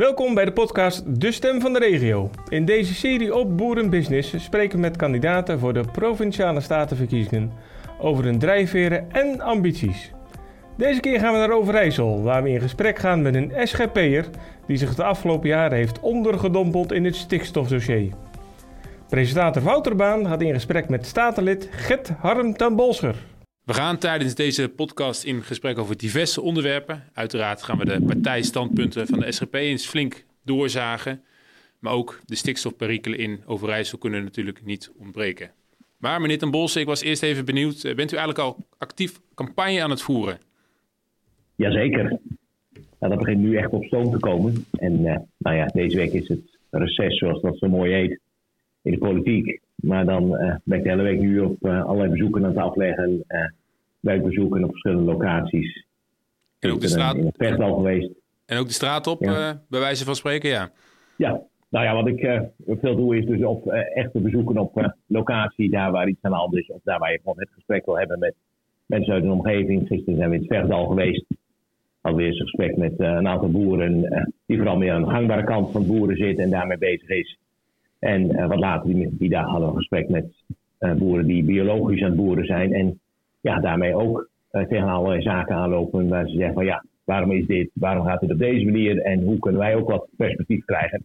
Welkom bij de podcast De Stem van de Regio. In deze serie op Boerenbusiness spreken we met kandidaten voor de Provinciale Statenverkiezingen over hun drijfveren en ambities. Deze keer gaan we naar Overijssel, waar we in gesprek gaan met een SGP'er die zich de afgelopen jaren heeft ondergedompeld in het stikstofdossier. Presentator Wouter Baan gaat in gesprek met statenlid Gert Harm ten Bolscher. We gaan tijdens deze podcast in gesprek over diverse onderwerpen. Uiteraard gaan we de partijstandpunten van de SGP eens flink doorzagen. Maar ook de stikstofperikelen in Overijssel kunnen natuurlijk niet ontbreken. Maar meneer Ten Bols, ik was eerst even benieuwd. Eh, bent u eigenlijk al actief campagne aan het voeren? Jazeker. Nou, dat begint nu echt op stoom te komen. En uh, nou ja, deze week is het reces, zoals dat zo mooi heet, in de politiek. Maar dan uh, ben ik de hele week nu op allerlei bezoeken aan het afleggen. Uh, werkbezoeken op verschillende locaties. En ook de straat, in het al geweest. En ook de straat op, ja. bij wijze van spreken, ja. Ja, nou ja, wat ik veel doe is dus op echte bezoeken op locatie, daar waar iets aan de hand is. Of daar waar je gewoon het gesprek wil hebben met mensen uit de omgeving. Gisteren zijn we in het Vechtdal geweest. Hadden we eens een gesprek met een aantal boeren, die vooral meer aan de gangbare kant van boeren zitten en daarmee bezig is. En wat later die, die dag hadden we een gesprek met boeren die biologisch aan het boeren zijn. En ja, daarmee ook uh, tegen allerlei zaken aanlopen waar ze zeggen van ja, waarom is dit? Waarom gaat dit op deze manier? En hoe kunnen wij ook wat perspectief krijgen?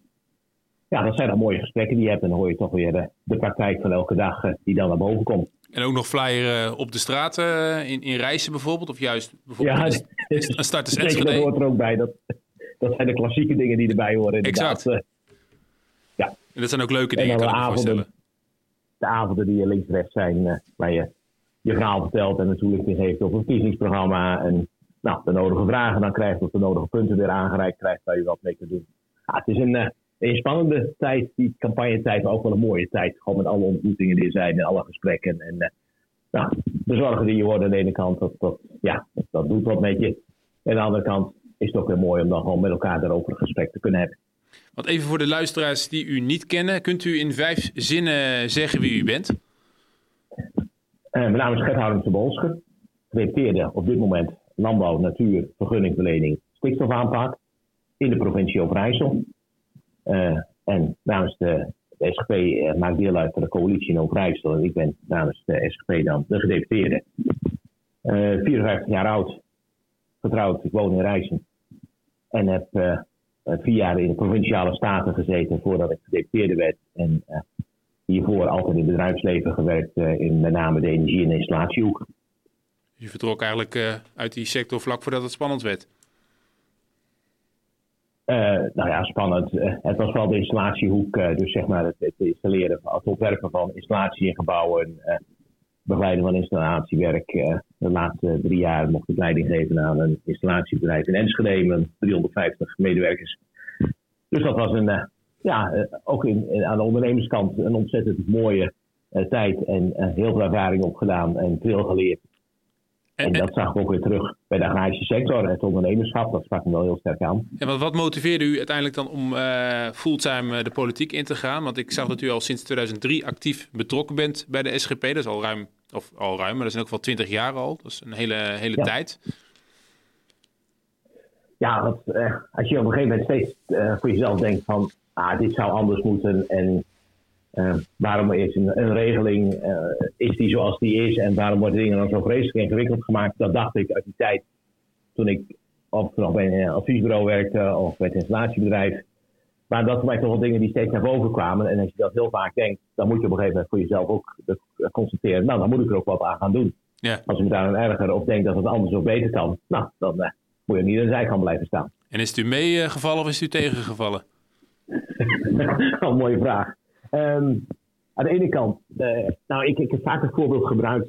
Ja, dat zijn dan mooie gesprekken die je hebt. En dan hoor je toch weer de, de praktijk van elke dag die dan naar boven komt. En ook nog flyeren op de straat in, in reizen bijvoorbeeld? Of juist bijvoorbeeld ja, een starters Enschede? Dat hoort er ook bij. Dat, dat zijn de klassieke dingen die erbij horen inderdaad. Exact. Ja. En dat zijn ook leuke dingen, kan ik me voorstellen. De avonden die links-rechts zijn, waar je je verhaal vertelt en een toelichting geeft op een verkiezingsprogramma. En nou, de nodige vragen dan krijgt of de nodige punten weer aangereikt krijgt waar je wat mee kunt doen. Ja, het is een, uh, een spannende tijd, die campagnetijd, maar ook wel een mooie tijd. Gewoon met alle ontmoetingen die er zijn en alle gesprekken. En uh, nou, de zorgen die je hoort aan de ene kant, dat, dat, ja, dat doet wat met je. En aan de andere kant is het ook weer mooi om dan gewoon met elkaar daarover een gesprek te kunnen hebben. Want even voor de luisteraars die u niet kennen, kunt u in vijf zinnen zeggen wie u bent? Uh, mijn naam is Gert Harmse Bolsker. Gedeputeerde op dit moment landbouw, natuur, vergunningverlening, stikstofaanpak in de provincie Overijssel. Uh, en namens de, SGP uh, maakt deel uit van de coalitie in Overijssel. En ik ben namens de SGP dan de gedeputeerde. 54 jaar oud, getrouwd, ik woon in Rijssen. En heb vier jaar in de provinciale staten gezeten voordat ik gedeputeerde werd. En hiervoor altijd in het bedrijfsleven gewerkt, uh, in met name de energie- en installatiehoek. Je vertrok eigenlijk uh, uit die sector vlak voordat het spannend werd? nou ja, spannend. het was wel de installatiehoek, dus zeg maar het, het installeren, het ontwerpen van installatie in gebouwen, begeleiden van installatiewerk. de laatste drie jaar mocht ik leiding geven aan een installatiebedrijf in Enschede met 350 medewerkers. Dus dat was een, ja, uh, ook in, in, aan de ondernemerskant een ontzettend mooie uh, tijd en heel veel ervaring opgedaan en veel geleerd. En, en dat zag ik ook weer terug bij de agrarische sector, het ondernemerschap, dat sprak me wel heel sterk aan. En wat, wat motiveerde u uiteindelijk dan om fulltime de politiek in te gaan? Want ik zag dat u al sinds 2003 actief betrokken bent bij de SGP, dat is al ruim of al ruim, maar dat is in elk geval 20 jaar al. Dat is een hele, hele ja. tijd. Ja, dat, uh, als je op een gegeven moment steeds uh, voor jezelf denkt van, ah, dit zou anders moeten en uh, waarom is een, een regeling, is die zoals die is en waarom worden dingen dan zo vreselijk ingewikkeld gemaakt, dat dacht ik uit die tijd toen ik of nog bij een adviesbureau werkte of bij het installatiebedrijf. Maar dat zijn toch wel dingen die steeds naar boven kwamen. En als je dat heel vaak denkt, dan moet je op een gegeven moment voor jezelf ook constateren. Nou, dan moet ik er ook wat aan gaan doen. Ja. Als ik me daar aan erger of denk dat het anders of beter kan, nou, dan moet je niet aan de zijkant blijven staan. En is het u meegevallen of is het u tegengevallen? een mooie vraag. Um, aan de ene kant, uh, nou, ik, ik heb vaak het voorbeeld gebruikt.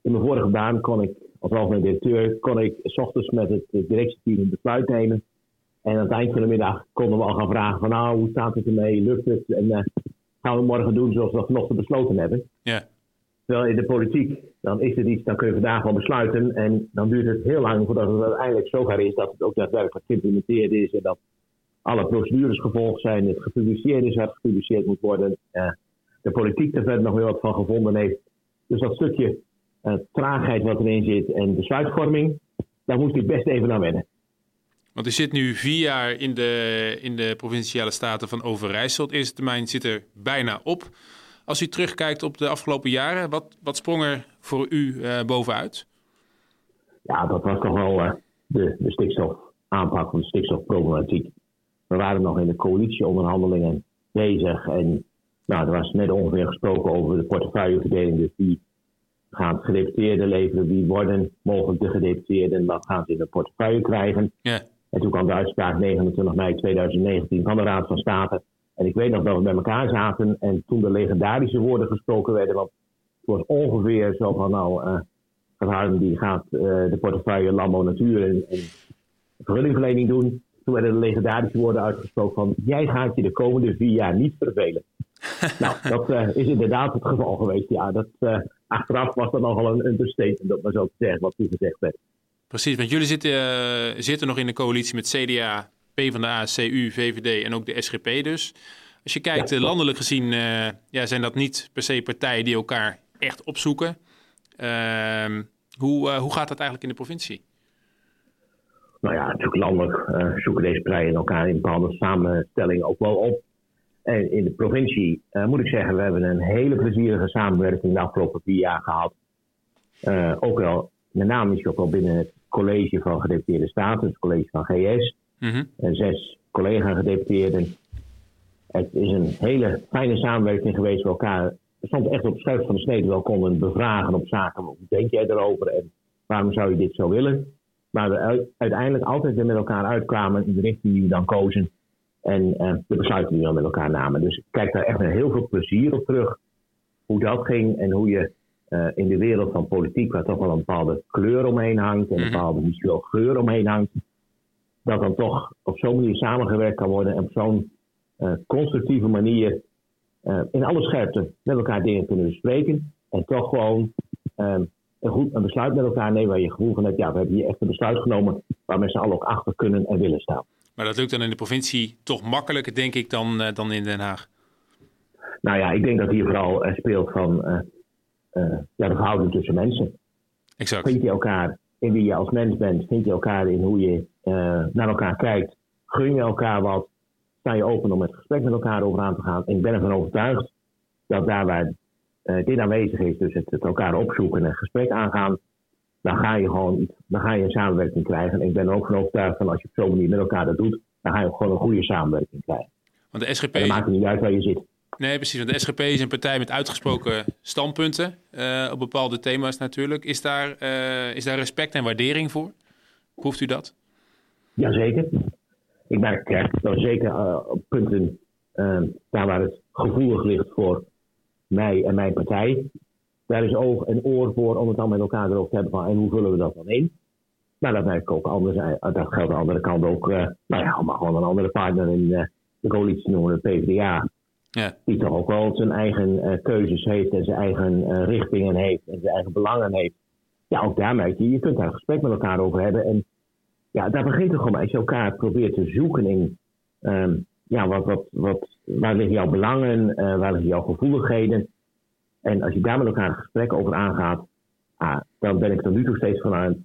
In mijn vorige baan kon ik, als algemeen directeur, kon ik s ochtends met het directieteam een besluit nemen. En aan het eind van de middag konden we al gaan vragen van nou, hoe staat het ermee? Lukt het? En uh, gaan we morgen doen zoals we vanochtend besloten hebben? Ja. Terwijl in de politiek, dan is het iets, dan kun je vandaag wel besluiten. En dan duurt het heel lang voordat het uiteindelijk zover is dat het ook daadwerkelijk geïmplementeerd is. En dat alle procedures gevolgd zijn, het gepubliceerd is wat gepubliceerd moet worden. Uh, de politiek er verder nog weer wat van gevonden heeft. Dus dat stukje uh, traagheid wat erin zit en besluitvorming, daar moest ik best even naar wennen. Want u zit nu vier jaar in de, in de provinciale staten van Overijssel. Het eerste termijn zit er bijna op. Als u terugkijkt op de afgelopen jaren, wat, wat sprong er voor u uh, bovenuit? Ja, dat was toch wel uh, de, de stikstofaanpak van de stikstofproblematiek. We waren nog in de coalitieonderhandelingen bezig en nou, er was net ongeveer gesproken over de portefeuilleverdeling. Dus wie gaan gedeputeerden leveren, wie worden mogelijk de gedeputeerden, wat gaan ze in de portefeuille krijgen. Ja. En toen kwam de uitspraak 29 mei 2019 van de Raad van State. En ik weet nog dat we bij elkaar zaten en toen de legendarische woorden gesproken werden. Want het was ongeveer zo van nou, uh, die gaat uh, de portefeuille landbouw natuur en, en vergunningverlening doen. Toen werden de legendarische woorden uitgesproken van jij gaat je de komende vier jaar niet vervelen. nou, dat uh, is inderdaad het geval geweest. Ja, dat, achteraf was dat nogal een understatement, dat maar zo te zeggen, wat toen gezegd werd. Precies, want jullie zitten, uh, zitten nog in de coalitie met CDA, PvdA, CU, VVD en ook de SGP dus. Als je kijkt, ja, landelijk gezien ja, zijn dat niet per se partijen die elkaar echt opzoeken. Uh, hoe, hoe gaat dat eigenlijk in de provincie? Nou ja, natuurlijk landelijk zoeken deze partijen elkaar in bepaalde samenstellingen ook wel op. En in de provincie moet ik zeggen, we hebben een hele plezierige samenwerking de afgelopen vier jaar gehad. ook wel met name misschien ook wel binnen het college van gedeputeerde staten, het college van GS. Mm En zes collega-gedeputeerden. Het is een hele fijne samenwerking geweest. We elkaar stond echt op schuif van de snede wel konden bevragen op zaken. Hoe denk jij erover en waarom zou je dit zo willen? Maar we uiteindelijk altijd weer met elkaar uitkwamen in de richting die we dan kozen. En uh, de besluiten die we dan met elkaar namen. Dus ik kijk daar echt met heel veel plezier op terug. Hoe dat ging en hoe je uh, in de wereld van politiek, waar toch wel een bepaalde kleur omheen hangt en een bepaalde misschien wel geur omheen hangt, dat dan toch op zo'n manier samengewerkt kan worden en op zo'n uh, constructieve manier in alle scherpte met elkaar dingen kunnen bespreken en toch gewoon een, goed, een besluit met elkaar nemen waar je gevoel van hebt, ja, we hebben hier echt een besluit genomen waar mensen allen ook achter kunnen en willen staan. Maar dat lukt dan in de provincie toch makkelijker, denk ik, dan, dan in Den Haag? Nou ja, ik denk dat hier vooral speelt van uh, ja, de verhouding tussen mensen. Exact. Vind je elkaar in wie je als mens bent? Vind je elkaar in hoe je naar elkaar kijkt? Gun je elkaar wat? Sta je open om het gesprek met elkaar over aan te gaan? En ik ben ervan overtuigd dat daar waar dit aanwezig is, dus het, het, elkaar opzoeken en een gesprek aangaan, dan ga je gewoon dan ga je een samenwerking krijgen. En ik ben er ook van overtuigd van als je op zo'n manier met elkaar dat doet, dan ga je gewoon een goede samenwerking krijgen. Want de SGP. En dan maakt het niet uit waar je zit. Nee, precies. Want de SGP is een partij met uitgesproken standpunten uh, op bepaalde thema's natuurlijk. Is daar, uh, is daar respect en waardering voor? Proeft u dat? Jazeker. Ik merk dat zeker uh, op punten daar waar het gevoelig ligt voor mij en mijn partij. Daar is oog en oor voor om het dan met elkaar erover te hebben van en hoe vullen we dat dan in? Maar dat merk ik ook anders. Dat geldt aan de andere kant ook, nou ja, maar gewoon een andere partner in de coalitie noemen, de PvdA. Ja. Die toch ook wel zijn eigen uh, keuzes heeft en zijn eigen uh, richtingen heeft en zijn eigen belangen heeft. Ja, ook daar merk je, je kunt daar een gesprek met elkaar over hebben. En ja, daar begint het gewoon mee. Als je elkaar probeert te zoeken in, um, ja, wat, wat, wat, waar liggen jouw belangen, uh, waar liggen jouw gevoeligheden. En als je daar met elkaar een gesprek over aangaat, ah, dan ben ik tot nu toe steeds vanuit,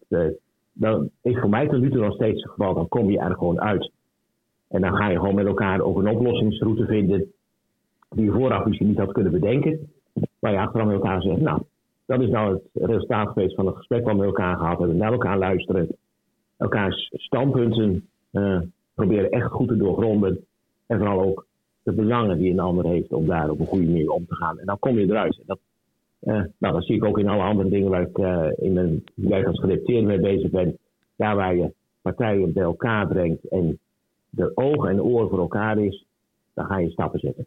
dan is voor mij tot nu toe nog steeds het geval, dan kom je er gewoon uit. En dan ga je gewoon met elkaar over een oplossingsroute vinden die je vooraf misschien niet had kunnen bedenken. Waar je achteraf met elkaar zegt, nou, dat is nou het resultaat geweest van het gesprek wat we met elkaar gehad hebben. Naar elkaar luisteren, elkaars standpunten uh, proberen echt goed te doorgronden. En vooral ook de belangen die een ander heeft om daar op een goede manier om te gaan. En dan kom je eruit. En dat, uh, nou, dat zie ik ook in alle andere dingen waar ik uh, in mijn werk als gedeputeerde mee bezig ben. Daar waar je partijen bij elkaar brengt en de ogen en oren voor elkaar is, dan ga je stappen zetten.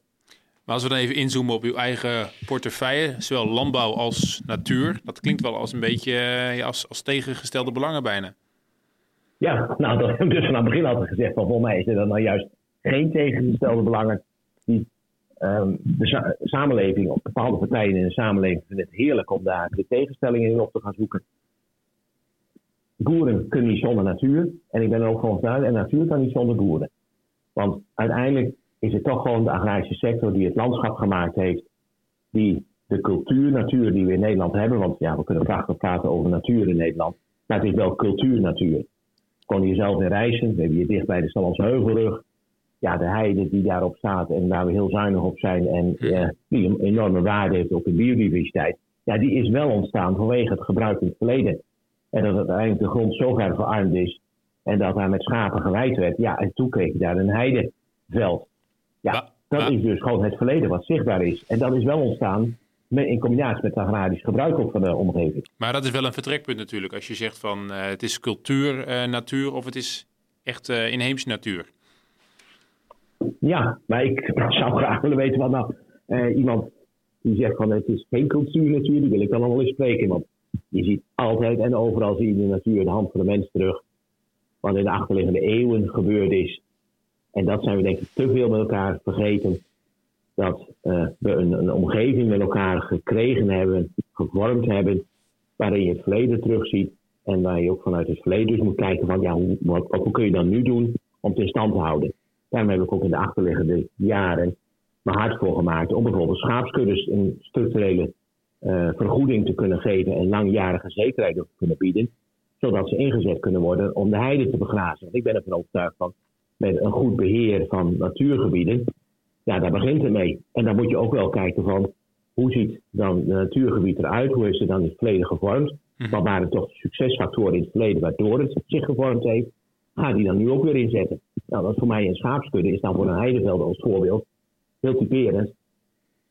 Maar als we dan even inzoomen op uw eigen portefeuille, zowel landbouw als natuur, dat klinkt wel als een beetje ja, als, als tegengestelde belangen bijna. Ja, nou, dat heb ik dus van het begin altijd gezegd. Van volgens mij is er dan nou juist geen tegengestelde belangen. Die, um, de sa samenleving, of bepaalde partijen in de samenleving vinden het heerlijk om daar de tegenstellingen in op te gaan zoeken. Boeren kunnen niet zonder natuur. En ik ben er ook van overtuigd, en natuur kan niet zonder boeren. Want uiteindelijk is het toch gewoon de agrarische sector die het landschap gemaakt heeft, die de cultuur, natuur die we in Nederland hebben, want ja, we kunnen prachtig praten over natuur in Nederland, maar het is wel cultuur, natuur. kon je zelf in reizen. We hebben dicht bij de Stallandse Heuvelrug. Ja, de heide die daarop staat en waar we heel zuinig op zijn en uh, die een enorme waarde heeft op de biodiversiteit. Ja, die is wel ontstaan vanwege het gebruik in het verleden. En dat uiteindelijk de grond zo ver verarmd is en dat daar met schapen gewijd werd. Ja, en toen kreeg je daar een heideveld. Ja, dat is dus gewoon het verleden wat zichtbaar is. En dat is wel ontstaan in combinatie met het agrarisch gebruik ook van de omgeving. Maar dat is wel een vertrekpunt natuurlijk. Als je zegt van uh, het is cultuur, uh, natuur of het is echt uh, inheemse natuur. Ja, maar ik zou graag willen weten wat nou iemand die zegt van het is geen cultuur natuur, die wil ik dan allemaal eens spreken. Want je ziet altijd en overal zie je de natuur de hand van de mens terug. Wat in de achterliggende eeuwen gebeurd is. En dat zijn we denk ik te veel met elkaar vergeten. Dat uh, we een, een, omgeving met elkaar gekregen hebben, gevormd hebben, waarin je het verleden terugziet. En waar je ook vanuit het verleden dus moet kijken van ja, hoe, wat, wat kun je dan nu doen om het in stand te houden. Daarom heb ik ook in de achterliggende jaren mijn hart voor gemaakt om bijvoorbeeld schaapskuddes een structurele uh, vergoeding te kunnen geven en langjarige zekerheid te kunnen bieden, zodat ze ingezet kunnen worden om de heide te begrazen. Want ik ben ervan overtuigd van met een goed beheer van natuurgebieden, ja, daar begint het mee. En dan moet je ook wel kijken van hoe ziet dan de natuurgebied eruit, hoe is het dan in het verleden gevormd, mhm. wat waren toch de succesfactoren in het verleden waardoor het zich gevormd heeft, ga die dan nu ook weer inzetten. Nou, dat voor mij een schaapskudde is dan voor een heideveld als voorbeeld heel typerend.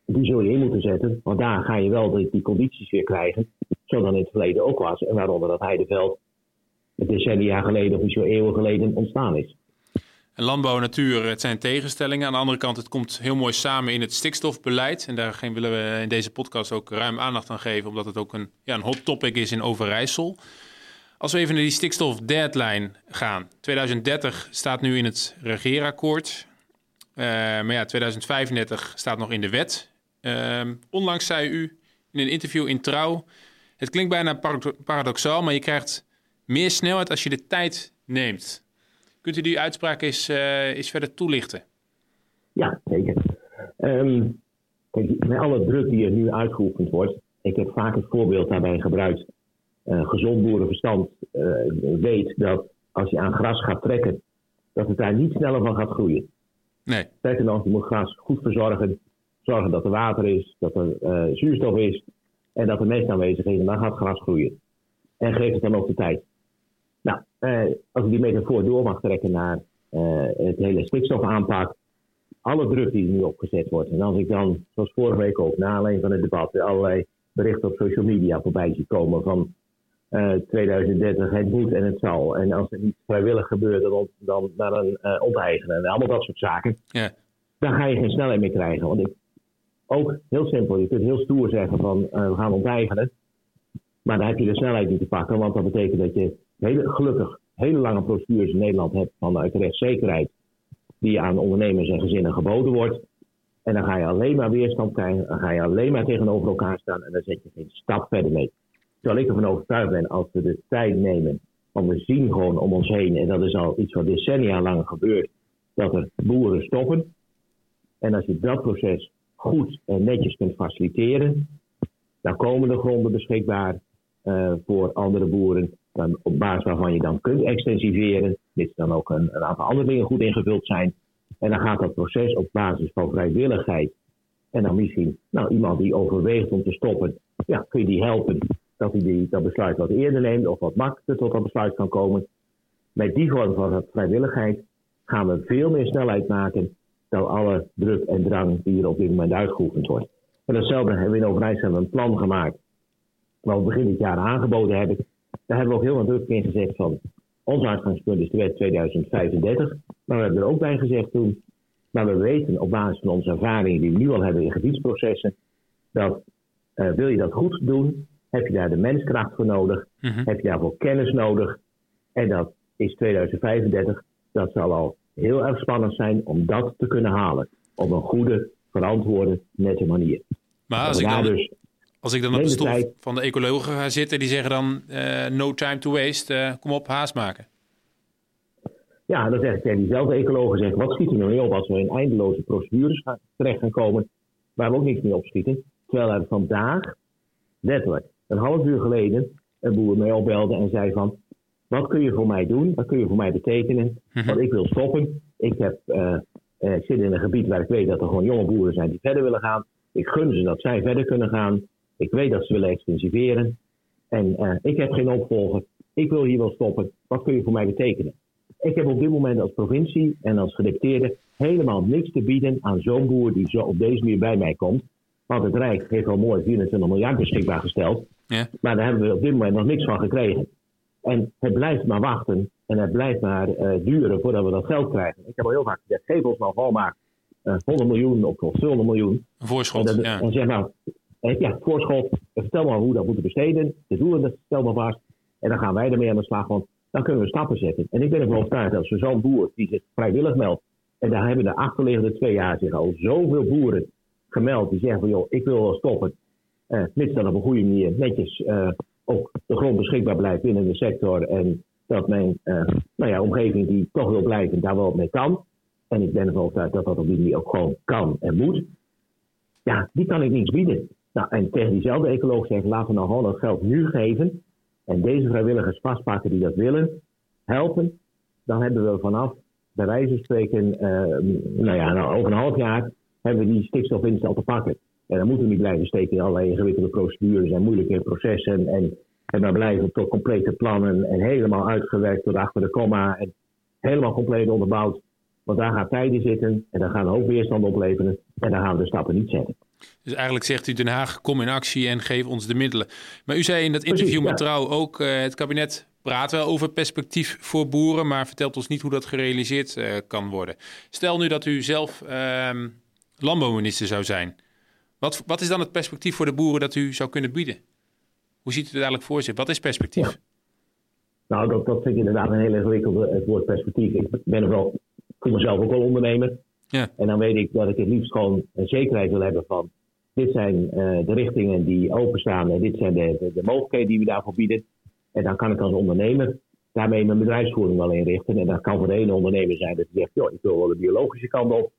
Die zul je in moeten zetten, want daar ga je wel die, die condities weer krijgen, zoals in het verleden ook was. En waaronder dat heideveld decennia geleden of misschien eeuwen geleden ontstaan is. En landbouw en natuur, het zijn tegenstellingen. Aan de andere kant, het komt heel mooi samen in het stikstofbeleid. En daar willen we in deze podcast ook ruim aandacht aan geven, omdat het ook een, ja, een hot topic is in Overijssel. Als we even naar die stikstof deadline gaan. 2030 staat nu in het regeerakkoord. Uh, maar ja, 2035 staat nog in de wet. Uh, onlangs zei u in een interview in Trouw... het klinkt bijna paradoxaal, maar je krijgt meer snelheid als je de tijd neemt. Kunt u die uitspraak eens, uh, eens verder toelichten? Ja, zeker. Kijk, met alle druk die er nu uitgeoefend wordt... ik heb vaak het voorbeeld daarbij gebruikt... Uh, gezond boerenverstand weet dat als je aan gras gaat trekken... dat het daar niet sneller van gaat groeien. Nee. Sterker nog, je moet gras goed verzorgen. Zorgen dat er water is, dat er uh, zuurstof is en dat er mest aanwezig is. En dan gaat gras groeien. En geef het dan ook de tijd. Nou, uh, als ik die metafoor door mag trekken naar uh, het hele stikstofaanpak. Alle druk die nu opgezet wordt. En als ik dan, zoals vorige week ook, na alleen van het debat, allerlei berichten op social media voorbij zie komen van 2030, het moet en het zal. En als het niet vrijwillig gebeurt, dan, dan naar een uh, onteigenen en allemaal dat soort zaken. Ja. Dan ga je geen snelheid meer krijgen. Want ik, ook heel simpel, je kunt heel stoer zeggen van uh, we gaan onteigenen. Maar dan heb je de snelheid niet te pakken, want dat betekent dat je hele, gelukkig hele lange procedures in Nederland hebt vanuit rechtszekerheid. Die aan ondernemers en gezinnen geboden wordt. En dan ga je alleen maar weerstand krijgen, dan ga je alleen maar tegenover elkaar staan en dan zet je geen stap verder mee. Terwijl ik ervan overtuigd ben, als we de tijd nemen, want we zien gewoon om ons heen, en dat is al iets wat decennia lang gebeurt, dat er boeren stoppen. En als je dat proces goed en netjes kunt faciliteren, dan komen de gronden beschikbaar uh, voor andere boeren, dan, op basis waarvan je dan kunt extensiveren, dit dan ook een, een aantal andere dingen goed ingevuld zijn. En dan gaat dat proces op basis van vrijwilligheid en dan misschien nou, iemand die overweegt om te stoppen, ja, kun je die helpen dat hij die, dat besluit wat eerder neemt of wat makkelijker tot dat besluit kan komen. Met die vorm van vrijwilligheid gaan we veel meer snelheid maken dan alle druk en drang die hier op dit moment uitgeoefend wordt. En datzelfde hebben we in Overijssel een plan gemaakt, wat we begin dit jaar aangeboden hebben. Daar hebben we ook heel wat druk in gezegd van ons uitgangspunt is de wet 2035. Maar we hebben er ook bij gezegd toen, maar we weten op basis van onze ervaringen die we nu al hebben in gebiedsprocessen, dat uh, wil je dat goed doen, heb je daar de menskracht voor nodig, mhm. heb je daarvoor kennis nodig. En dat is 2035. Dat zal al heel erg spannend zijn om dat te kunnen halen. Op een goede, verantwoorde, nette manier. Maar als ik, dan, dus als ik dan op de stoel van de ecologen ga zitten, die zeggen dan uh, no time to waste, uh, kom op, haast maken. Ja, dan zeg ik tegen diezelfde ecologen, zeg, wat schiet er nou op als we in eindeloze procedures gaan, terecht gaan komen, waar we ook niks mee opschieten. Terwijl er vandaag, letterlijk, een half uur geleden een boer mij opbelde en zei van... wat kun je voor mij doen? Wat kun je voor mij betekenen? Mhm. Want ik wil stoppen. Ik heb, uh, zit in een gebied waar ik weet dat er gewoon jonge boeren zijn die verder willen gaan. Ik gun ze dat zij verder kunnen gaan. Ik weet dat ze willen extensiveren. En uh, ik heb geen opvolger. Ik wil hier wel stoppen. Wat kun je voor mij betekenen? Ik heb op dit moment als provincie en als gedeputeerde helemaal niks te bieden aan zo'n boer die zo op deze manier bij mij komt. Want het Rijk heeft al mooi 24 miljard beschikbaar gesteld. Ja. Maar daar hebben we op dit moment nog niks van gekregen. En het blijft maar wachten en het blijft maar uh, duren voordat we dat geld krijgen. Ik heb al heel vaak gezegd, geef ons nou gewoon maar uh, 100 miljoen of 200 miljoen. Een voorschot, en, dat, ja. en zeg nou, ja, voorschot, vertel maar hoe we dat moeten besteden. De doelen, stel maar vast. En dan gaan wij ermee aan de slag, want dan kunnen we stappen zetten. En ik ben ervan overtuigd dat als zo'n boer die zich vrijwillig meldt, en daar hebben de achterliggende twee jaar zich al zoveel boeren gemeld die zeggen van joh, ik wil wel stoppen. Uh, mits dan op een goede manier netjes uh, ook de grond beschikbaar blijft binnen de sector. En dat mijn uh, nou ja, omgeving die toch wil blijven, daar wel mee kan. En ik ben ervan overtuigd dat dat op die manier ook gewoon kan en moet. Ja, die kan ik niets bieden. Nou, en tegen diezelfde ecoloog zeggen, laten we nou gewoon dat geld nu geven. En deze vrijwilligers vastpakken die dat willen, helpen. Dan hebben we vanaf, bij wijze van spreken, nou ja, nou, over een half jaar hebben we die stikstofwinst al te pakken. En dan moeten we niet blijven steken in allerlei ingewikkelde procedures en moeilijke processen. En, en maar blijven tot complete plannen en helemaal uitgewerkt tot achter de komma. En helemaal compleet onderbouwd. Want daar gaat tijd in zitten en dan gaan we ook weerstand opleveren. En dan gaan we de stappen niet zetten. Dus eigenlijk zegt u Den Haag, kom in actie en geef ons de middelen. Maar u zei in dat interview Precies, met ja. Trouw ook, uh, het kabinet praat wel over perspectief voor boeren, maar vertelt ons niet hoe dat gerealiseerd uh, kan worden. Stel nu dat u zelf uh, landbouwminister zou zijn. Wat, wat is dan het perspectief voor de boeren dat u zou kunnen bieden? Hoe ziet u het eigenlijk voor zich? Wat is perspectief? Ja. Nou, dat, dat vind ik inderdaad een heel ingewikkelde het woord perspectief. Ik ben wel, ik voel mezelf ook wel ondernemer. Ja. En dan weet ik dat ik het liefst gewoon een zekerheid wil hebben van dit zijn uh, de richtingen die openstaan en dit zijn de, de, de, mogelijkheden die we daarvoor bieden. En dan kan ik als ondernemer daarmee mijn bedrijfsvoering wel inrichten. En dat kan voor de ene ondernemer zijn dat hij zegt, joh, ik wil wel de biologische kant op.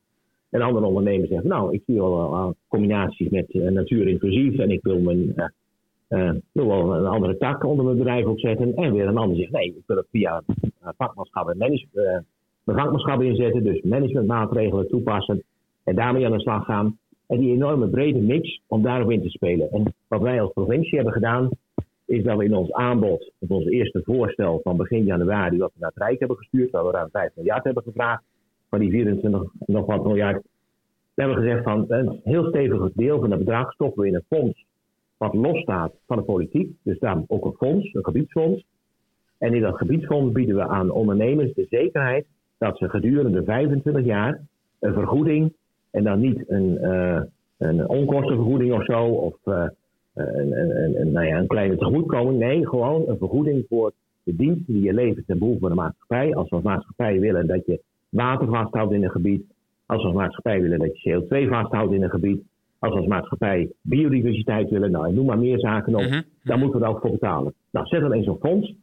En andere ondernemer zegt, nou, ik zie wel combinaties met uh, natuur inclusief en ik wil mijn uh, wel een andere tak onder mijn bedrijf opzetten. En weer een ander zegt, nee, ik wil het via vakmanschap en management, mijn vakmanschap inzetten. Dus managementmaatregelen toepassen en daarmee aan de slag gaan. En die enorme brede mix om daarop in te spelen. En wat wij als provincie hebben gedaan, is dat we in ons aanbod, op ons eerste voorstel van begin januari, wat we naar het Rijk hebben gestuurd, waar we ruim 5 miljard hebben gevraagd, die 24 nog wat miljard. We hebben gezegd van een heel stevig deel van het bedrag stoppen we in een fonds wat losstaat van de politiek. Dus daar ook een fonds, een gebiedsfonds. En in dat gebiedsfonds bieden we aan ondernemers de zekerheid dat ze gedurende 25 jaar een vergoeding, en dan niet een, uh, een onkostenvergoeding of zo, of uh, een, een, een, nou ja, een kleine tegemoetkoming. Nee, gewoon een vergoeding voor de diensten die je levert ten behoeve van de maatschappij. Als we als maatschappij willen dat je water vasthoudt in een gebied. Als we als maatschappij willen dat je CO2 vasthoudt in een gebied. Als we als maatschappij biodiversiteit willen, nou, noem maar meer zaken op. Mhm. Dan moeten we ook voor betalen. Nou, zet dan eens zo'n fonds.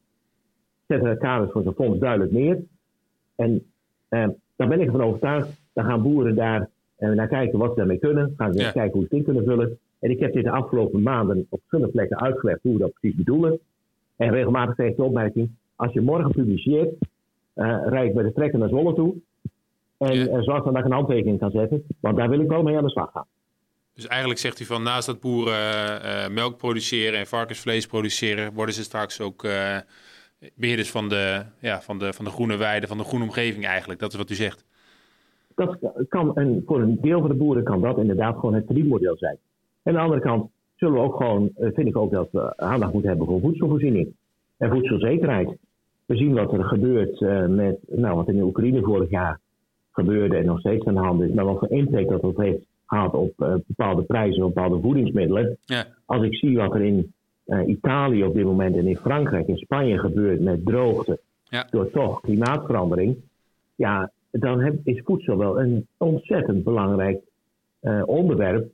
Zet de kaders voor zo'n fonds duidelijk neer. En eh, daar ben ik ervan overtuigd. Dan gaan boeren daar eh, naar kijken wat ze daarmee kunnen. Gaan ze Ja. kijken hoe ze het in kunnen vullen. En ik heb dit de afgelopen maanden op verschillende plekken uitgelegd hoe we dat precies bedoelen. En regelmatig kreeg ik de opmerking: als je morgen publiceert, rijd ik bij de trekker naar Zwolle toe. En Ja. eh, zorg dan dat ik een handtekening kan zetten. Want daar wil ik wel mee aan de slag gaan. Dus eigenlijk zegt u van naast dat boeren eh, melk produceren en varkensvlees produceren, worden ze straks ook eh, beheerders van de, ja, van, de, van de groene weide, van de groene omgeving eigenlijk. Dat is wat u zegt. dat kan, en voor een deel van de boeren kan dat inderdaad gewoon het verdienmodel zijn. En aan de andere kant zullen we ook gewoon, eh, vind ik ook dat we aandacht moeten hebben voor voedselvoorziening en voedselzekerheid. We zien wat er gebeurt eh, met, nou, wat in de Oekraïne vorig jaar gebeurde en nog steeds aan de hand is, maar wat voor impact dat dat heeft gehad op eh, bepaalde prijzen, op bepaalde voedingsmiddelen. Ja. Als ik zie wat er in eh, Italië op dit moment en in Frankrijk en Spanje gebeurt met droogte, Ja. door toch klimaatverandering, ja, dan heb, is voedsel wel een ontzettend belangrijk onderwerp.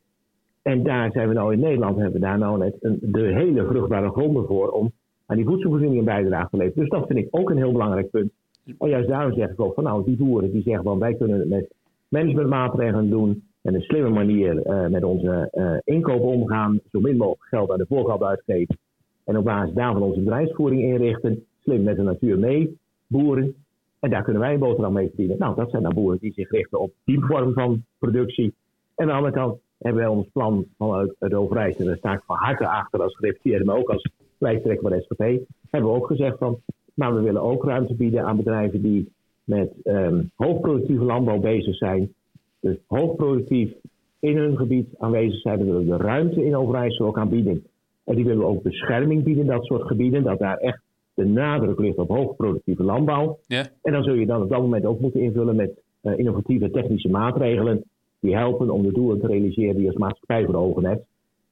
En daar zijn we nou in Nederland, hebben we daar nou net een, de hele vruchtbare gronden voor om aan die voedselvoorziening een bijdrage te leveren. Dus dat vind ik ook een heel belangrijk punt. En juist daarom zeg ik ook van nou, die boeren die zeggen van wij kunnen het met managementmaatregelen doen. En een slimme manier eh, met onze eh inkoop omgaan. Zo min mogelijk geld aan de voorkant uitgeven. En op basis daarvan onze bedrijfsvoering inrichten. slim met de natuur mee, boeren. En daar kunnen wij een boterham mee verdienen. Nou, dat zijn dan boeren die zich richten op die vorm van productie. En aan de andere kant hebben wij ons plan vanuit het Overijs, en daar sta ik van harte achter als gereputeerde, maar ook als lijsttrekker van de SGP, hebben we ook gezegd van, maar we willen ook ruimte bieden aan bedrijven die met um, hoogproductieve landbouw bezig zijn. Dus hoogproductief in hun gebied aanwezig zijn. We willen de ruimte in Overijssel ook aanbieden. En die willen we ook bescherming bieden, dat soort gebieden. Dat daar echt de nadruk ligt op hoogproductieve landbouw. Ja. En dan zul je dan op dat moment ook moeten invullen met uh, innovatieve technische maatregelen. Die helpen om de doelen te realiseren die je als maatschappij voor ogen hebt.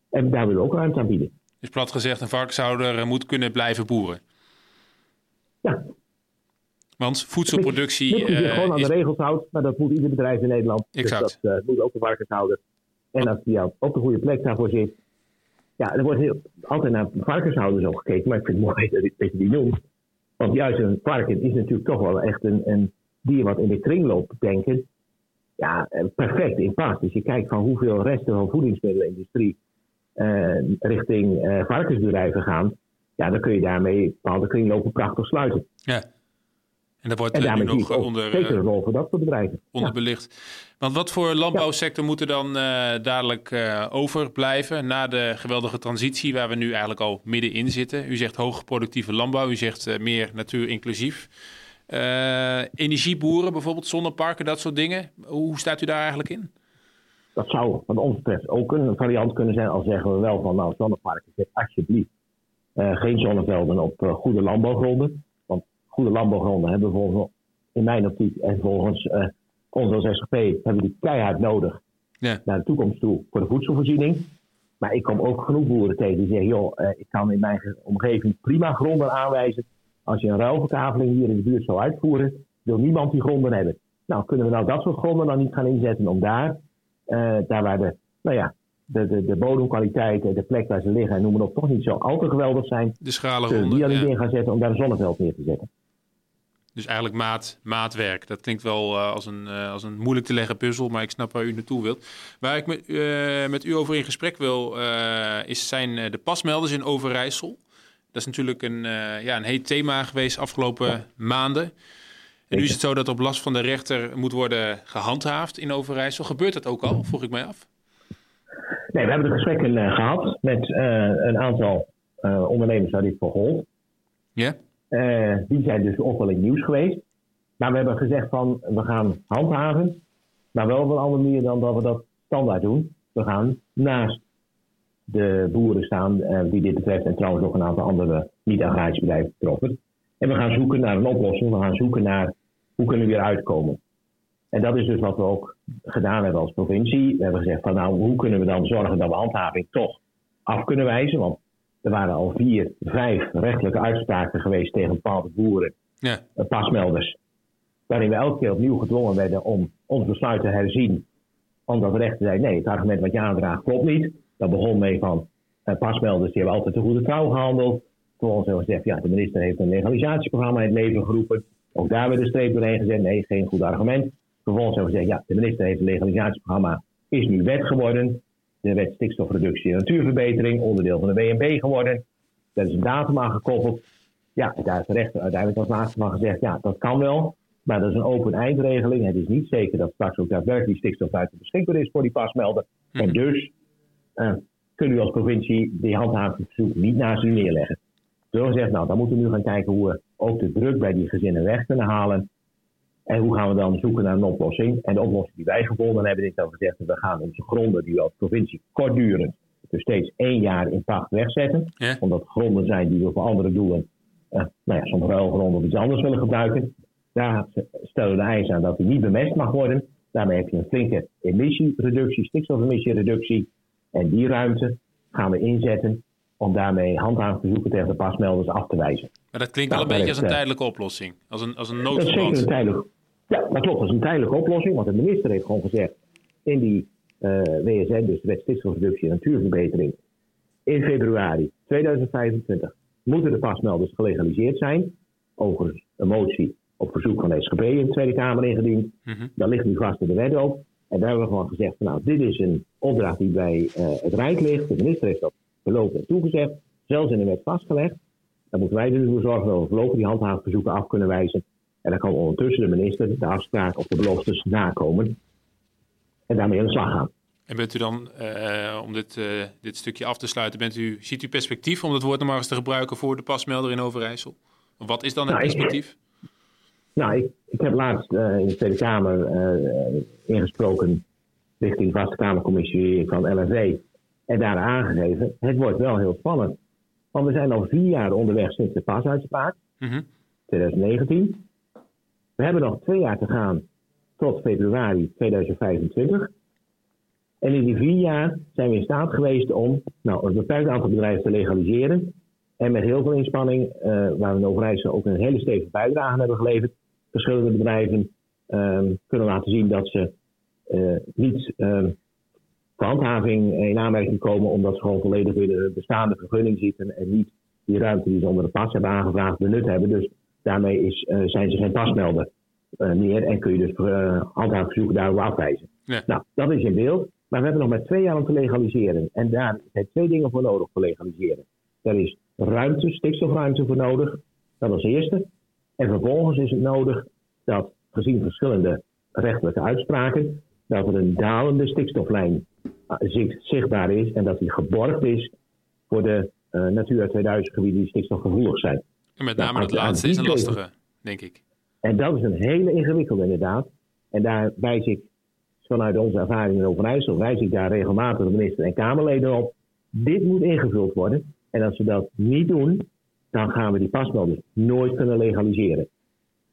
En daar willen we ook ruimte aan bieden. Dus plat gezegd, een varkenshouder moet kunnen blijven boeren. Ja. Want voedselproductie. Als je uh, gewoon aan is... de regels houdt, maar dat moet ieder bedrijf in Nederland. Exact. Dus dat uh, moet ook een varkenshouder. En als die op de goede plek daarvoor zit. Ja, er wordt heel, altijd naar varkenshouders ook gekeken, maar ik vind het mooi dat, dat je die noemt. Want juist een varken is natuurlijk toch wel echt een, een dier wat in de kringloop denken. Ja, perfect in past. Dus je kijkt van hoeveel resten van voedingsmiddelenindustrie richting uh, varkensbedrijven gaan. Ja, dan kun je daarmee bepaalde kringlopen prachtig sluiten. Ja. En dat wordt en daarmee nog onder, zeker een rol voor dat soort bedrijven. Onderbelicht. Ja. Want wat voor landbouwsector moet er dan uh, dadelijk uh, overblijven na de geweldige transitie waar we nu eigenlijk al middenin zitten? U zegt hoogproductieve landbouw, u zegt uh, meer natuur inclusief. energieboeren bijvoorbeeld, zonneparken, dat soort dingen. Hoe staat u daar eigenlijk in? Dat zou wat ons betreft ook een variant kunnen zijn. Al zeggen we wel van nou zonneparken, zet alsjeblieft geen zonnevelden op goede landbouwgronden goede landbouwgronden hebben volgens, in mijn optiek en volgens uh, ons als SGP hebben die keihard nodig ja. naar de toekomst toe voor de voedselvoorziening. Maar ik kom ook genoeg boeren tegen die zeggen, joh, uh, ik kan in mijn omgeving prima gronden aanwijzen. Als je een ruilverkaveling hier in de buurt zou uitvoeren, wil niemand die gronden hebben. Nou, kunnen we nou dat soort gronden dan niet gaan inzetten om daar, uh, daar waar de, nou ja, de, de, de bodemkwaliteit, de plek waar ze liggen en noem maar op, toch niet zo al te geweldig zijn. De schalen die aan ja. in gaan zetten om daar een zonneveld neer te zetten. Dus eigenlijk maat, maatwerk. Dat klinkt wel uh, als, een, uh, als een moeilijk te leggen puzzel, maar ik snap waar u naartoe wilt. Waar ik met, uh, met u over in gesprek wil, is, zijn de pasmelders in Overijssel. Dat is natuurlijk een, ja, een heet thema geweest afgelopen ja. maanden. En nu is het zo dat op last van de rechter moet worden gehandhaafd in Overijssel. Gebeurt dat ook al, vroeg ik mij af? Nee, we hebben de gesprekken gehad met een aantal ondernemers waar dit voor gold. Ja. Die zijn dus ook wel in nieuws geweest. Maar we hebben gezegd van we gaan handhaven, maar wel op een andere manier dan dat we dat standaard doen. We gaan naast de boeren staan die dit betreft en trouwens nog een aantal andere niet-agrarische bedrijven betroffen. En we gaan zoeken naar een oplossing. We gaan zoeken naar hoe kunnen we weer uitkomen. En dat is dus wat we ook gedaan hebben als provincie. We hebben gezegd van nou, hoe kunnen we dan zorgen dat we handhaving toch af kunnen wijzen? Want er waren al vier, vijf rechtelijke uitspraken geweest tegen bepaalde boeren, ja. pasmelders. Waarin we elke keer opnieuw gedwongen werden om ons besluit te herzien. Omdat de rechter zei: nee, het argument wat je aandraagt klopt niet. Dat begon mee van uh, pasmelders die hebben altijd de goede trouw gehandeld. Vervolgens hebben we gezegd: ja, de minister heeft een legalisatieprogramma in het leven geroepen. Ook daar werd de streep doorheen gezet: nee, geen goed argument. Vervolgens hebben we gezegd: ja, de minister heeft een legalisatieprogramma, is nu wet geworden de wet stikstofreductie en natuurverbetering, onderdeel van de WNB geworden. Daar is een datum aan gekoppeld. Ja, daar is de rechter uiteindelijk als laatste van gezegd, ja, dat kan wel. Maar dat is een open eindregeling. Het is niet zeker dat straks ook daadwerkelijk die stikstof buiten beschikbaar is voor die pasmelder. Mhm. En dus uh, kunnen u als provincie die handhavingsverzoek niet naast u neerleggen. We gezegd, nou, dan moeten we nu gaan kijken hoe we ook de druk bij die gezinnen weg kunnen halen. En hoe gaan we dan zoeken naar een oplossing? En de oplossing die wij gevonden hebben, is dat we gezegd we gaan onze gronden die we als provincie kortdurend, dus steeds één jaar in pacht wegzetten. Ja. Omdat gronden zijn die we voor andere doelen, uh, nou ja, soms ruilgronden of iets anders willen gebruiken. Daar stellen we de eis aan dat die niet bemest mag worden. Daarmee heb je een flinke emissiereductie, stikstofemissiereductie. En die ruimte gaan we inzetten om daarmee handhavingsverzoeken tegen de pasmelders af te wijzen. Maar dat klinkt nou, wel een beetje als een tijdelijke oplossing, als een, als een Dat is zeker noodverband. een tijdelijke ja, dat klopt. Dat is een tijdelijke oplossing. Want de minister heeft gewoon gezegd in die uh, WSN, dus de wet stikstofreductie en natuurverbetering, in februari 2025 moeten de pasmelders gelegaliseerd zijn. Overigens een motie op verzoek van de SGP in de Tweede Kamer ingediend. Mhm. Daar ligt nu vast in de wet ook. En daar hebben we gewoon gezegd, van, nou, dit is een opdracht die bij uh, het Rijk ligt. De minister heeft dat beloofd en toegezegd, zelfs in de wet vastgelegd. Dan moeten wij er nu voor zorgen dat we voorlopig die handhaafverzoeken af kunnen wijzen. En dan kan ondertussen de minister de afspraak of de beloftes nakomen. En daarmee aan de slag gaan. En bent u dan, uh, om dit, uh, dit stukje af te sluiten, bent u, ziet u perspectief om dat woord nog maar eens te gebruiken voor de pasmelder in Overijssel? Wat is dan het nou, perspectief? Ik, nou, ik, ik heb laatst uh, in de Tweede Kamer ingesproken richting de Vaste Kamercommissie van LNV. En daar aangegeven, het wordt wel heel spannend. Want we zijn al vier jaar onderweg sinds de pasuitspraak, mm -hmm. 2019. We hebben nog twee jaar te gaan tot februari 2025. En in die vier jaar zijn we in staat geweest om nou, een beperkt aantal bedrijven te legaliseren. En met heel veel inspanning, uh, waar we in Overijssel ook een hele stevige bijdrage hebben geleverd, verschillende bedrijven um, kunnen laten zien dat ze uh, niet um, handhaving in aanmerking komen, omdat ze gewoon volledig weer de bestaande vergunning zitten en niet die ruimte die ze onder de pas hebben aangevraagd benut hebben. Dus daarmee is, uh, zijn ze geen pasmelder meer en kun je dus handhavingsverzoeken daarover afwijzen. Ja. Nou, dat is in beeld. Maar we hebben nog maar twee jaar om te legaliseren. En daar zijn twee dingen voor nodig voor legaliseren. Er is ruimte, stikstofruimte voor nodig. Dat als eerste. En vervolgens is het nodig dat, gezien verschillende rechtelijke uitspraken, dat er een dalende stikstoflijn eh, zichtbaar is en dat die geborgd is voor de uh, Natura 2000 gebieden die stikstofgevoelig zijn. En met name nou, dat laatste is een lastige, denk ik. En dat is een hele ingewikkelde inderdaad. En daar wijs ik vanuit onze ervaring in Overijssel wijs ik daar regelmatig de minister en Kamerleden op. Dit moet ingevuld worden. En als we dat niet doen, dan gaan we die pasmelders nooit kunnen legaliseren.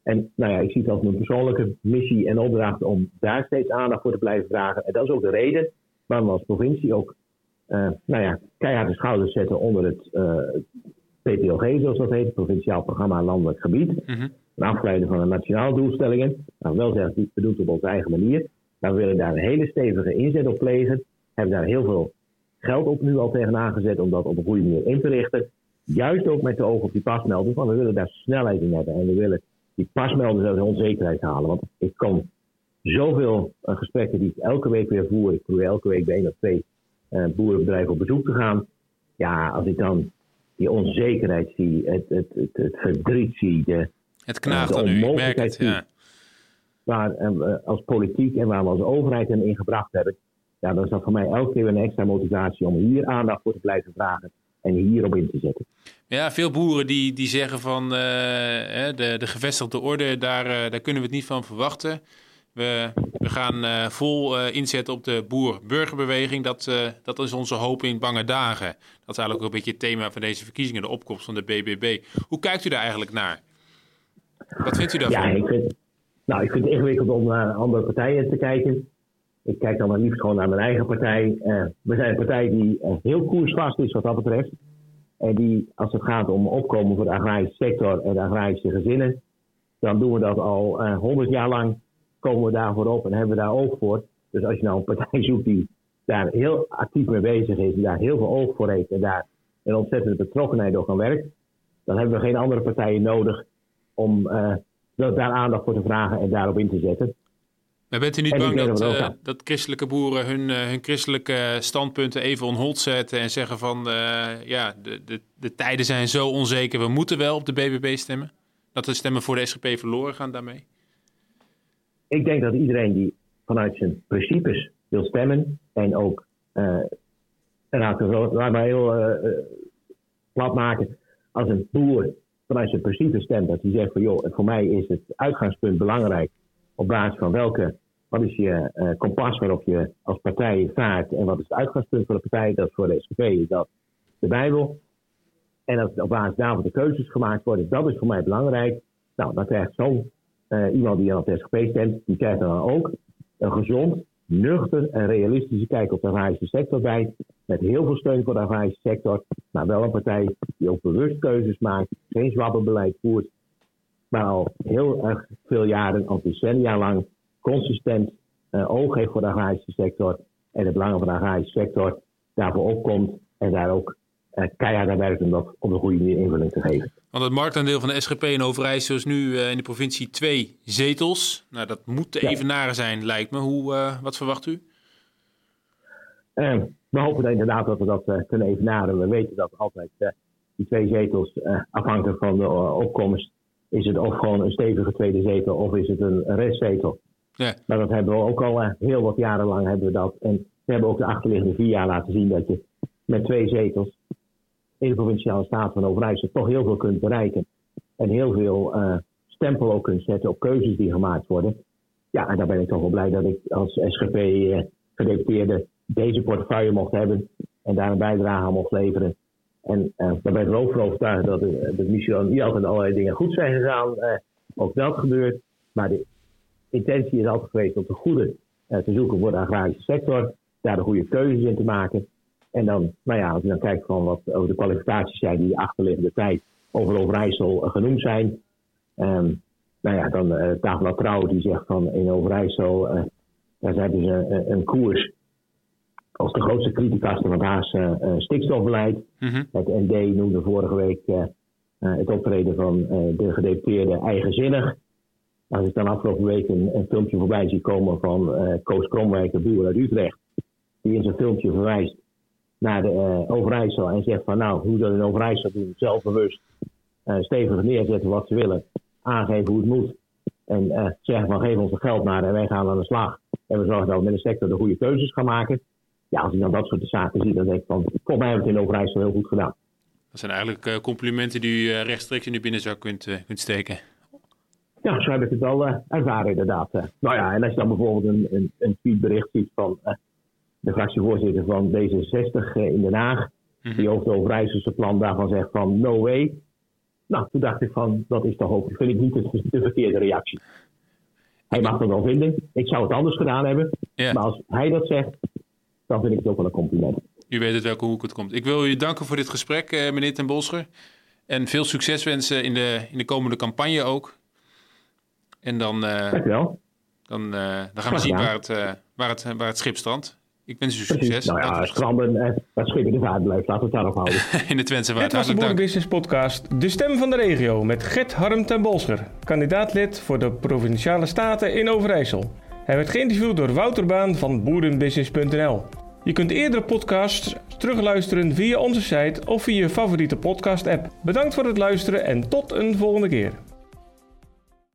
En nou ja, ik zie het als mijn persoonlijke missie en opdracht om daar steeds aandacht voor te blijven vragen. En dat is ook de reden waarom we als provincie ook uh, nou ja, keihard de schouders zetten onder het uh, eh, PPLG, zoals dat heet, Provinciaal Programma Landelijk Gebied. Mm -hmm. Een afgeleide van de nationale doelstellingen. Nou, wel zeggen, die bedoelt op onze eigen manier. Maar we willen daar een hele stevige inzet op plegen. Hebben daar heel veel geld op nu al tegenaan gezet om dat op een goede manier in te richten. Juist ook met de ogen op die pasmelders, want we willen daar snelheid in hebben. En we willen die pasmelders uit de onzekerheid halen. Want ik kan zoveel uh, gesprekken die ik elke week weer voer. Ik probeer elke week bij één of twee uh, boerenbedrijven op bezoek te gaan. Ja, als ik dan die onzekerheid zie, het, het, het, het verdriet zie, de, het knaagt aan u, ik merk het, ja waar uh, als politiek en waar we als overheid in ingebracht hebben, ja, dan is dat voor mij elke keer een extra motivatie om hier aandacht voor te blijven vragen en hierop in te zetten. Ja, veel boeren die, die zeggen van uh, de, de gevestigde orde, daar, daar kunnen we het niet van verwachten. We, we gaan vol inzetten op de boer-burgerbeweging. Dat, dat is onze hoop in bange dagen. Dat is eigenlijk ook een beetje het thema van deze verkiezingen, de opkomst van de BBB. Hoe kijkt u daar eigenlijk naar? Wat vindt u daarvan? Ja, ik vind, nou, ik vind het ingewikkeld om naar andere partijen te kijken. Ik kijk dan maar liefst gewoon naar mijn eigen partij. We zijn een partij die heel koersvast is wat dat betreft. En die, als het gaat om opkomen voor de agrarische sector en de agrarische gezinnen, dan doen we dat al eh, honderd jaar lang. Komen we daarvoor op en hebben we daar oog voor. Dus als je nou een partij zoekt die daar heel actief mee bezig is, die daar heel veel oog voor heeft en daar een ontzettende betrokkenheid door kan werken, dan hebben we geen andere partijen nodig om daar aandacht voor te vragen en daarop in te zetten. Maar bent u niet bang dat, uh, dat christelijke boeren hun, uh, hun christelijke standpunten even on hold zetten en zeggen van ja, de, de, de tijden zijn zo onzeker, we moeten wel op de BBB stemmen? Dat de stemmen voor de SGP verloren gaan daarmee? Ik denk dat iedereen die vanuit zijn principes wil stemmen en ook, laat maar heel plat maken, als een boer vanuit zijn principe stemt. Dat hij zegt van joh, voor mij is het uitgangspunt belangrijk op basis van welke, wat is je uh, kompas waarop je als partij vaart en wat is het uitgangspunt van de partij. Dat voor de SGP is dat de Bijbel. En dat op basis daarvan de keuzes gemaakt worden, dat is voor mij belangrijk. Nou, dan krijgt zo'n uh, iemand die aan het SGP stemt, die krijgt dan ook een gezond, nuchter en realistische kijk op de agrarische sector bij. Met heel veel steun voor de agrarische sector. Maar wel een partij die ook bewust keuzes maakt. Geen zwabbenbeleid voert. Maar al heel erg veel jaren, al decennia lang, consistent uh, oog heeft voor de agrarische sector. En het belang van de agrarische sector daarvoor opkomt. En daar ook keihard aan werkt om dat op een goede manier invulling te geven. Want het marktaandeel van de SGP in Overijssel is nu uh, in de provincie twee zetels. Nou, dat moet ja. evenaren zijn, lijkt me. Hoe, uh, wat verwacht u? we hopen inderdaad dat we dat kunnen evenaren. We weten dat altijd die twee zetels, afhankelijk van de opkomst, is het of gewoon een stevige tweede zetel of is het een restzetel. Ja. Maar dat hebben we ook al heel wat jaren lang hebben we dat. En we hebben ook de achterliggende vier jaar laten zien dat je met twee zetels in de provinciale staat van Overijssel toch heel veel kunt bereiken. En heel veel uh, stempel ook kunt zetten op keuzes die gemaakt worden. Ja, en daar ben ik toch wel blij dat ik als SGP-gedeputeerde eh, deze portefeuille mocht hebben en daar een bijdrage aan mocht leveren. En uh, daar ben ik ook van overtuigd dat de misschien niet altijd allerlei dingen goed zijn gegaan. Ook dat gebeurt. Maar de intentie is altijd geweest om de goede te zoeken voor de agrarische sector. Daar de goede keuzes in te maken. En dan, nou ja, als je dan kijkt van wat over de kwalificaties zijn die achterliggende tijd over Overijssel genoemd zijn. Um, nou ja, dan uh, Tafel Trouw die zegt van in Overijssel, uh, daar hebben ze een, een koers als de grootste criticaster van het Haagse uh, stikstofbeleid. Mm Het ND noemde vorige week het optreden van de gedeputeerde eigenzinnig. Als ik dan afgelopen week een, een filmpje voorbij zie komen van Koos Kromwijk, de boer uit Utrecht, die in zijn filmpje verwijst naar de uh, Overijssel en zegt van nou, hoe dat in Overijssel doen, zelfbewust, uh, stevig neerzetten wat ze willen, aangeven hoe het moet. En uh, zeggen van geef ons het geld maar en wij gaan aan de slag. En we zorgen dat we met de sector de goede keuzes gaan maken. Ja, als ik dan dat soort zaken zie, dan denk ik van, volgens mij hebben we het in Overijssel heel goed gedaan. Dat zijn eigenlijk complimenten die u rechtstreeks in de binnenzak kunt, kunt steken. Ja, zo heb ik het wel ervaren inderdaad. nou ja, en als je dan bijvoorbeeld een, een, een tweetbericht ziet van de fractievoorzitter van D66 eh, in Den Haag. Mhm. Die over het Overijsselse plan daarvan zegt van no way. Nou, toen dacht ik van, dat is toch ook, vind ik niet de, de verkeerde reactie. Hij mag het wel vinden. Ik zou het anders gedaan hebben. Maar als hij dat zegt, dan vind ik het ook wel een compliment. U weet het welke hoek het komt. Ik wil u danken voor dit gesprek, eh, meneer Ten Bolscher. En veel succes wensen in de, in de komende campagne ook. En dan, uh. Dan, uh, dan gaan we zien waar het, uh, waar, het, waar het schip strandt. Ik wens u succes. Nou ja, stranden en dat schip in de vaart blijft. Laten we het daarop houden. in de Twentse vaart. Dit was de Business Podcast De Stem van de Regio met Gert Harm ten Bolscher. Kandidaatlid voor de Provinciale Staten in Overijssel. Hij werd geïnterviewd door Wouter Baan van boerenbusiness.nl. Je kunt eerdere podcasts terugluisteren via onze site of via je favoriete podcast app. Bedankt voor het luisteren en tot een volgende keer.